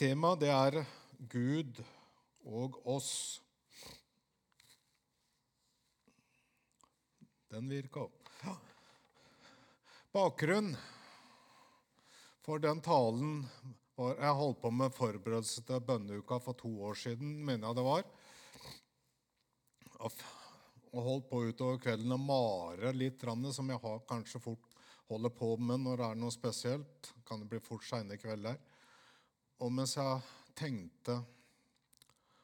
Temaet det er Gud og oss. Den virka. Ja. Bakgrunn for den talen var Jeg holdt på med forberedelse til bønneuka for to år siden, mener jeg det var. Og holdt på utover kvelden og mare litt, som jeg kanskje fort holder på med når det er noe spesielt. Kan det bli fort seine kvelder. Og mens jeg tenkte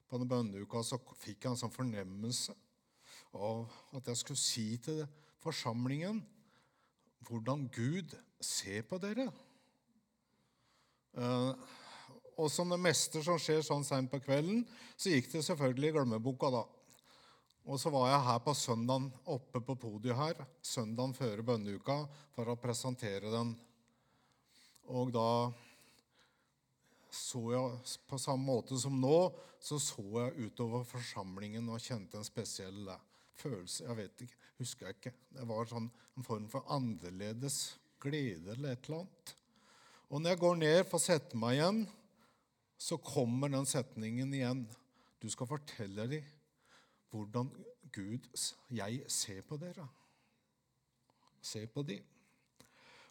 på den bønneuka, så fikk jeg en sånn fornemmelse av at jeg skulle si til forsamlingen hvordan Gud ser på dere. Eh, og som det meste som skjer sånn seint på kvelden, så gikk det selvfølgelig i glemmeboka. da. Og så var jeg her på søndagen, oppe på podiet her, søndagen før bønneuka for å presentere den. Og da så jeg på samme måte som nå, så så jeg utover forsamlingen og kjente en spesiell følelse. Jeg vet ikke, husker jeg ikke. Det var sånn en form for annerledes glede eller et eller annet. Og når jeg går ned for å sette meg igjen, så kommer den setningen igjen. Du skal fortelle dem hvordan Gud Jeg ser på dere. Se på dem.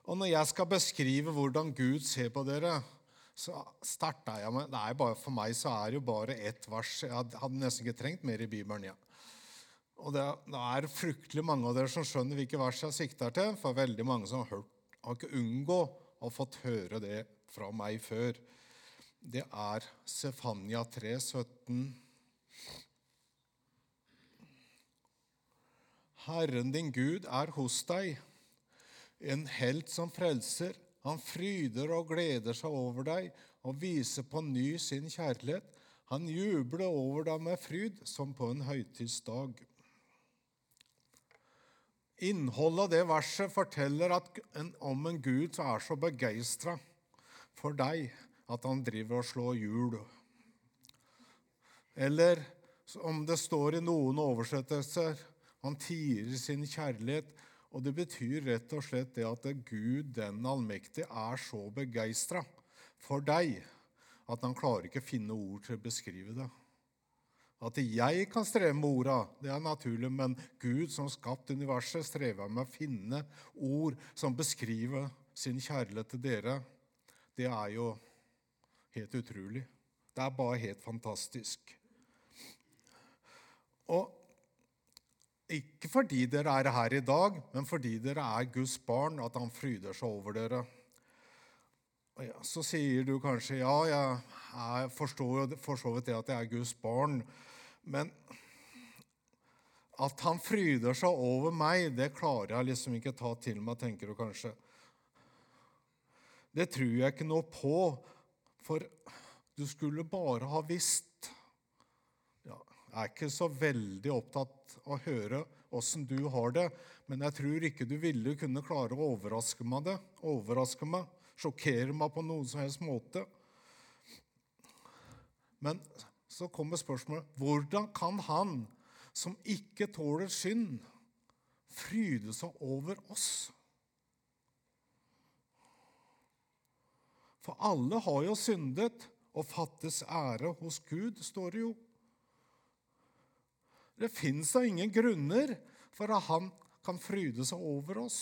Og når jeg skal beskrive hvordan Gud ser på dere, så starta jeg med det bare, For meg så er det jo bare ett vers. Jeg hadde nesten ikke trengt mer i Bibelen. Ja. Og det, det, er fryktelig mange av dere som skjønner hvilke vers jeg sikter til. For veldig mange som har hørt, har ikke unngå å fått høre det fra meg før. Det er Sefania 3, 17. Herren din Gud er hos deg, en helt som frelser. Han fryder og gleder seg over deg og viser på ny sin kjærlighet. Han jubler over deg med fryd, som på en høytidsdag. Innholdet av det verset forteller en, om en Gud som er så begeistra for deg at han driver og slår hjul. Eller om det står i noen oversettelser han tirer sin kjærlighet. Og det betyr rett og slett det at Gud den allmektige er så begeistra for deg at han klarer ikke å finne ord til å beskrive det. At jeg kan streve med orda, det er naturlig, men Gud som skapt universet, strever med å finne ord som beskriver sin kjærlighet til dere. Det er jo helt utrolig. Det er bare helt fantastisk. Og ikke fordi dere er her i dag, men fordi dere er Guds barn, at han fryder seg over dere. Ja, så sier du kanskje ja, jeg forstår for så vidt det at jeg er Guds barn, men at han fryder seg over meg, det klarer jeg liksom ikke ta til meg, tenker du kanskje. Det tror jeg ikke noe på, for du skulle bare ha visst er ikke så veldig opptatt av å høre åssen du har det, men jeg tror ikke du ville kunne klare å overraske meg det. Overraske meg sjokkere meg på noen som helst måte. Men så kommer spørsmålet hvordan kan han som ikke tåler synd, fryde seg over oss? For alle har jo syndet og fattes ære hos Gud, står det jo. Det fins da ingen grunner for at han kan fryde seg over oss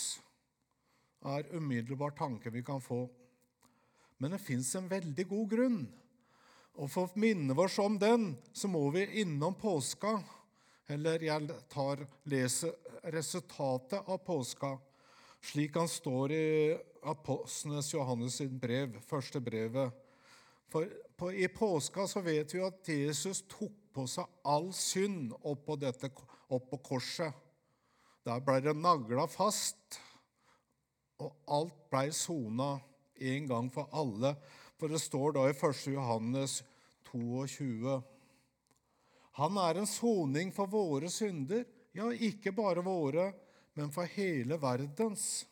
er umiddelbar tanke vi kan få. Men det fins en veldig god grunn. Og For å minne oss om den, så må vi innom påska. Eller jeg tar, leser resultatet av påska, slik han står i Apostlenes Johannes sitt brev, første brevet. For på, I påska så vet vi at Jesus tok på seg all synd oppå, dette, oppå korset. Der ble det nagla fast og alt ble sona en gang for alle. For det står da i 1. Johannes 22. Han er en soning for våre synder, ja, ikke bare våre, men for hele verdens.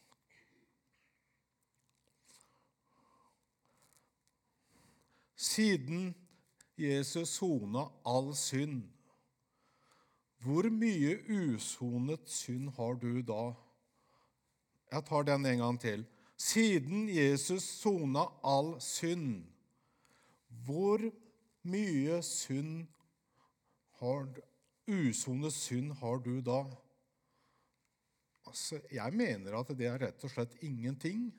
Siden Jesus sona all synd, hvor mye usonet synd har du da? Jeg tar den en gang til. Siden Jesus sona all synd, Hvor mye synd har usonet synd har du da? Altså, jeg mener at det er rett og slett ingenting.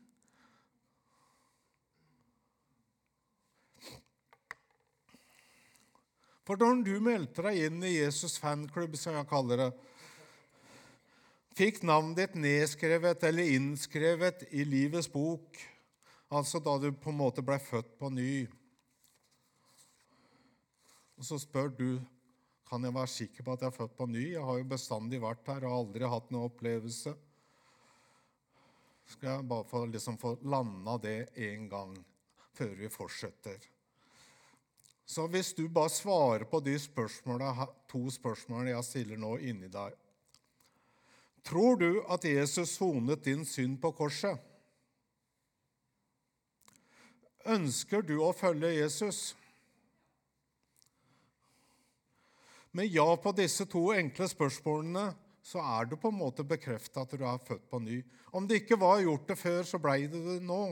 For når du meldte deg inn i Jesus fanklubb, som jeg kaller det, fikk navnet ditt nedskrevet eller innskrevet i livets bok, altså da du på en måte ble født på ny, og så spør du kan jeg være sikker på at jeg er født på ny. Jeg har jo bestandig vært her og aldri hatt noen opplevelse. Skal jeg bare få, liksom, få landa det en gang før vi fortsetter. Så hvis du bare svarer på de to spørsmålene jeg stiller nå inni deg Tror du at Jesus sonet din synd på korset? Ønsker du å følge Jesus? Med ja på disse to enkle spørsmålene så er du på en måte bekrefta at du er født på ny. Om det ikke var gjort det før, så blei det det nå.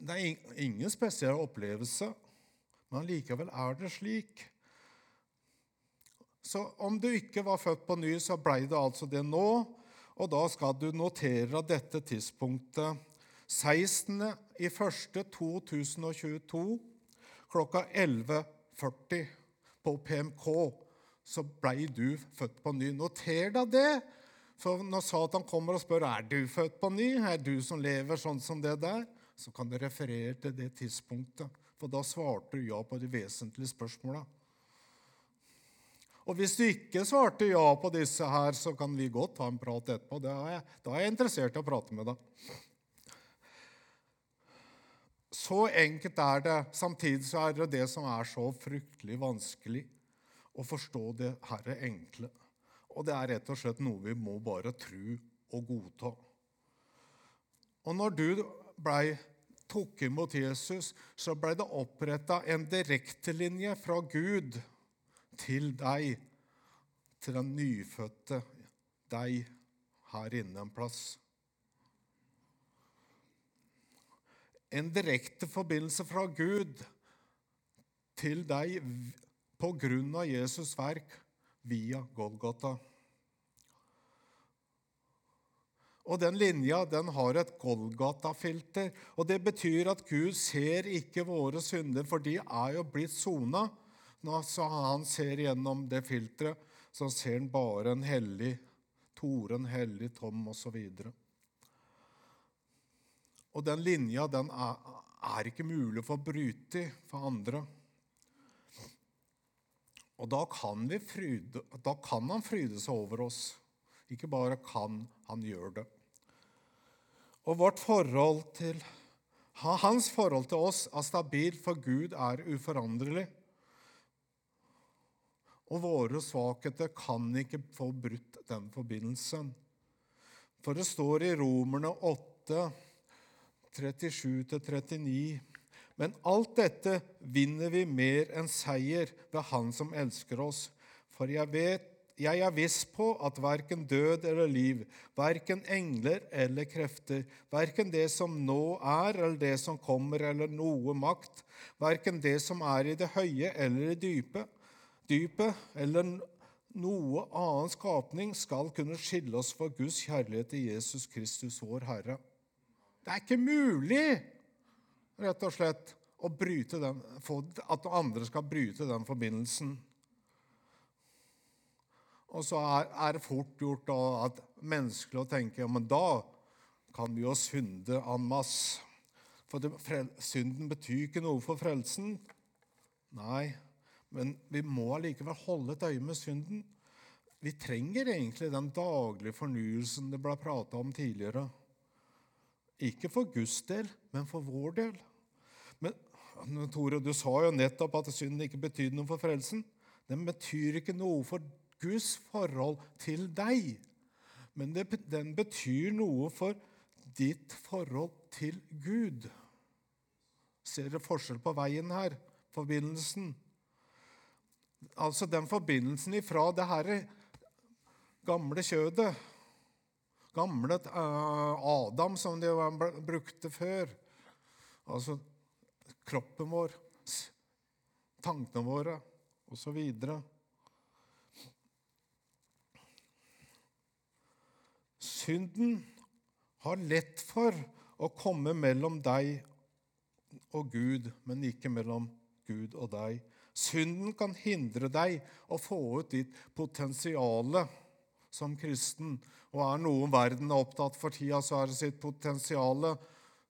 Det er ingen spesiell opplevelse, men likevel er det slik. Så om du ikke var født på ny, så blei det altså det nå. Og da skal du notere dette tidspunktet 16.01.2022 klokka 11.40 på PMK, så blei du født på ny. Noter deg det. For når Satan kommer og spør er du født på ny, er du som lever sånn som det der, så kan du referere til det tidspunktet. For da svarte du ja på de vesentlige spørsmåla. Og hvis du ikke svarte ja på disse her, så kan vi godt ta en prat etterpå. Da er jeg, da er jeg interessert i å prate med deg. Så enkelt er det. Samtidig så er det det som er så fryktelig vanskelig å forstå det herre enkle. Og det er rett og slett noe vi må bare tro og godta. Og når du blei tok imot Jesus, så ble det oppretta en direktelinje fra Gud til deg, til den nyfødte deg her inne en plass. en direkte forbindelse fra Gud til deg på grunn av Jesus' verk via Golgata. Og Den linja den har et Golgata-filter. og Det betyr at Gud ser ikke våre synder, for de er jo blitt sona. Når han ser gjennom det filteret, så ser han bare en hellig Tore, en hellig Tom osv. Og den linja den er, er ikke mulig å bryte i for andre. Og da kan, fryde, da kan han fryde seg over oss. Ikke bare kan, han gjør det. Og vårt forhold til, hans forhold til oss er stabilt, for Gud er uforanderlig. Og våre svakheter kan ikke få brutt den forbindelsen. For det står i Romerne 8 37-39. Men alt dette vinner vi mer enn seier ved Han som elsker oss. For jeg vet, jeg er viss på at verken død eller liv, verken engler eller krefter, verken det som nå er eller det som kommer, eller noe makt, verken det som er i det høye eller i dype, dypet, eller noe annen skapning skal kunne skille oss for Guds kjærlighet til Jesus Kristus, vår Herre. Det er ikke mulig rett og slett den, at andre skal bryte den forbindelsen. Og så er, det fort gjort da, at menneskelig å tenke ja, men da kan vi jo synde en masse. For det, synden betyr ikke noe for frelsen. Nei, men vi må allikevel holde et øye med synden. Vi trenger egentlig den daglige fornyelsen det ble prata om tidligere. Ikke for Guds del, men for vår del. Men Tore, du sa jo nettopp at synden ikke betydde noe for frelsen. Den betyr ikke noe for Guds forhold til deg, men det, den betyr noe for ditt forhold til Gud. Ser dere forskjell på veien her? Forbindelsen. Altså den forbindelsen ifra det herre gamle kjødet gamle eh, Adam, som de brukte før. Altså kroppen vår. tankene våre osv. Synden har lett for å komme mellom deg og Gud, men ikke mellom Gud og deg. Synden kan hindre deg å få ut ditt potensial som kristen. Og er noe verden er opptatt for tida, så er det sitt potensial.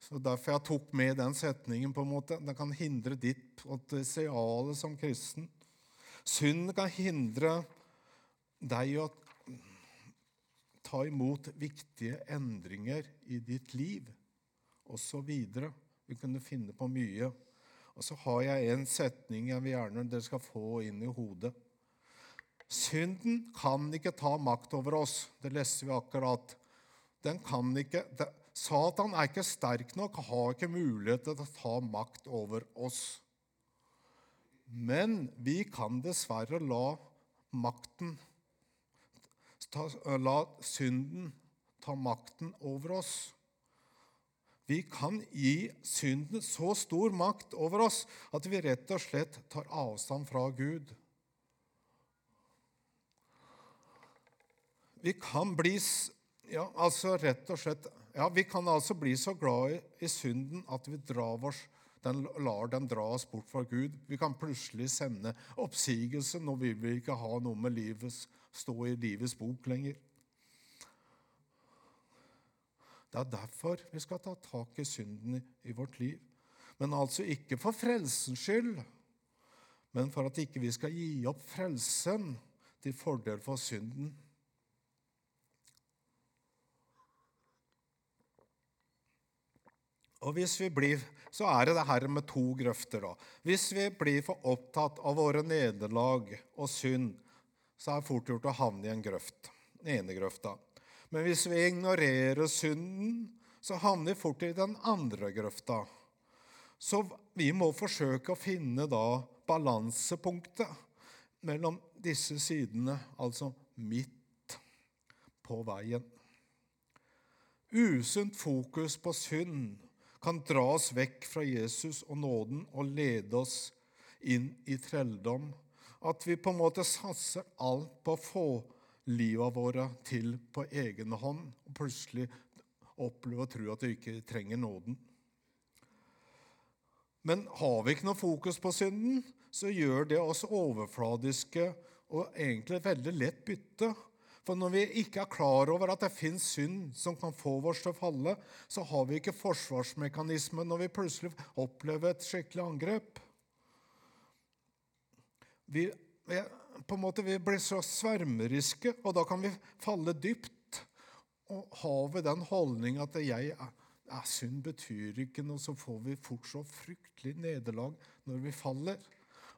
Så Derfor jeg tok med den setningen. på en måte. Den kan hindre ditt potensial som kristen. Synden kan hindre deg å ta imot viktige endringer i ditt liv, osv. Vi kunne finne på mye. Og så har jeg en setning jeg vil gjerne dere skal få inn i hodet. Synden kan ikke ta makt over oss. Det leste vi akkurat. Den kan ikke, det, Satan er ikke sterk nok, har ikke mulighet til å ta makt over oss. Men vi kan dessverre la makten La synden ta makten over oss. Vi kan gi synden så stor makt over oss at vi rett og slett tar avstand fra Gud. Vi kan bli ja, altså rett og slett, ja, vi kan altså bli så glad i, i synden at vi drar oss, den, lar den dra oss bort fra Gud. Vi kan plutselig sende oppsigelse. Nå vil vi ikke ha noe med livet, stå i livets bok lenger. Det er derfor vi skal ta tak i synden i vårt liv. Men altså ikke for frelsens skyld, men for at ikke vi skal gi opp frelsen til fordel for synden. Og hvis vi blir, Så er det det her med to grøfter. da. Hvis vi blir for opptatt av våre nederlag og synd, så er det fort gjort å havne i en grøft. Den ene grøfta. Men hvis vi ignorerer synden, så havner vi fort i den andre grøfta. Så vi må forsøke å finne da balansepunktet mellom disse sidene, altså midt på veien. Usunt fokus på synd kan dra oss vekk fra Jesus og nåden og lede oss inn i trelldom. At vi på en måte satser alt på å få livet våre til på egen hånd, og plutselig oppleve og tro at vi ikke trenger nåden. Men har vi ikke noe fokus på synden, så gjør det oss overfladiske og egentlig veldig lett bytte. For når vi ikke er klar over at det fins synd som kan få oss til å falle, så har vi ikke forsvarsmekanisme når vi plutselig opplever et skikkelig angrep. Vi, på en måte, vi blir så svermeriske, og da kan vi falle dypt. Og har vi den holdning at jeg er, er synd betyr ikke noe, så får vi fort så fryktelig nederlag når vi faller,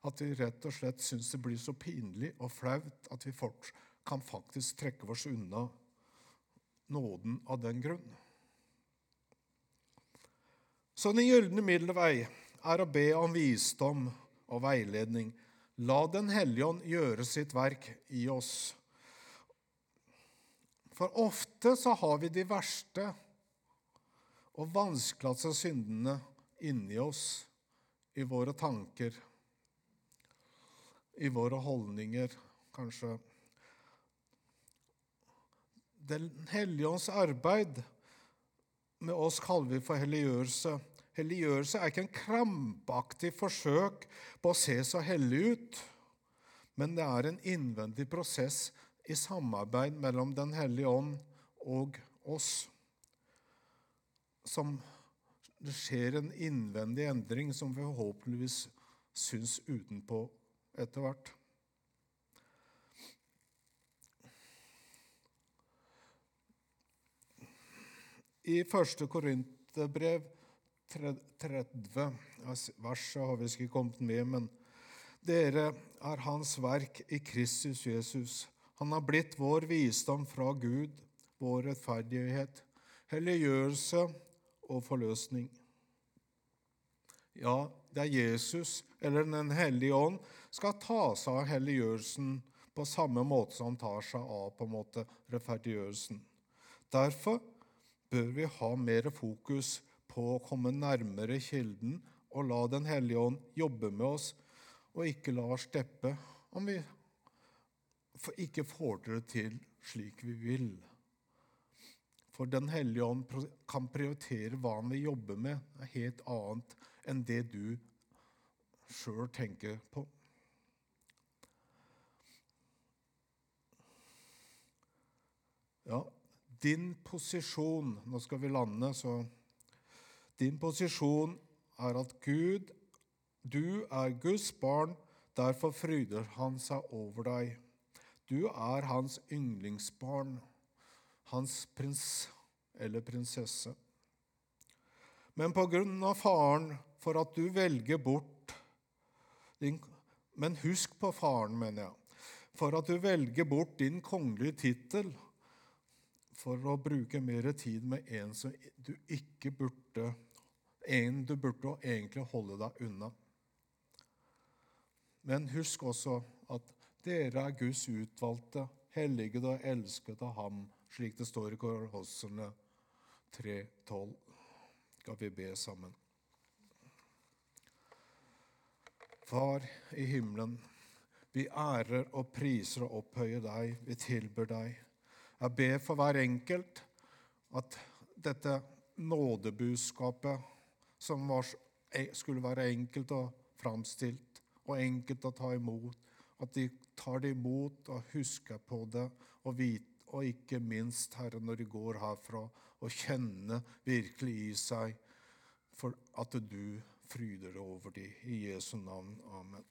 at vi rett og slett syns det blir så pinlig og flaut at vi fort kan faktisk trekke oss unna nåden av den grunn. Så den gylne middelvei er å be om visdom og veiledning La Den hellige ånd gjøre sitt verk i oss. For ofte så har vi de verste og vanskeligste syndene inni oss, i våre tanker, i våre holdninger, kanskje. Den hellige ånds arbeid med oss kaller vi for helliggjørelse. Helliggjørelse er ikke en krampaktig forsøk på å se så hellig ut, men det er en innvendig prosess i samarbeid mellom Den hellige ånd og oss. Som det skjer en innvendig endring som vi forhåpentligvis syns utenpå etter hvert. I første Korinterbrev 30 verset har vi ikke kommet med, men dere er Hans verk i Kristus Jesus. Han har blitt vår visdom fra Gud, vår rettferdighet, helliggjørelse og forløsning. Ja, det er Jesus eller Den hellige ånd skal ta seg av helliggjørelsen på samme måte som han tar seg av på en måte rettferdiggjørelsen. Derfor bør vi ha mer fokus på å komme nærmere Kilden og la Den hellige ånd jobbe med oss, og ikke la oss steppe om vi ikke får det til slik vi vil. For Den hellige ånd kan prioritere hva han vil jobbe med, er helt annet enn det du sjøl tenker på. Ja, din posisjon Nå skal vi lande, så Din posisjon er at Gud Du er Guds barn, derfor fryder han seg over deg. Du er hans yndlingsbarn, hans prins eller prinsesse. Men på grunn av faren for at du velger bort din, Men husk på faren, mener jeg. For at du velger bort din kongelige tittel for å bruke mer tid med en som du ikke burde En du burde egentlig holde deg unna. Men husk også at dere er Guds utvalgte, hellige og elsket av Ham, slik det står i Kolosserne 3,12. Skal vi be sammen. Far i himmelen, vi ærer og priser og opphøyer deg, vi tilber deg. Jeg ber for hver enkelt at dette nådebudskapet, som var, skulle være enkelt og framstilt og enkelt å ta imot, at de tar det imot og husker på det, og, vite, og ikke minst, Herre, når de går herfra, og kjenner virkelig i seg for at du fryder over dem. I Jesu navn. Amen.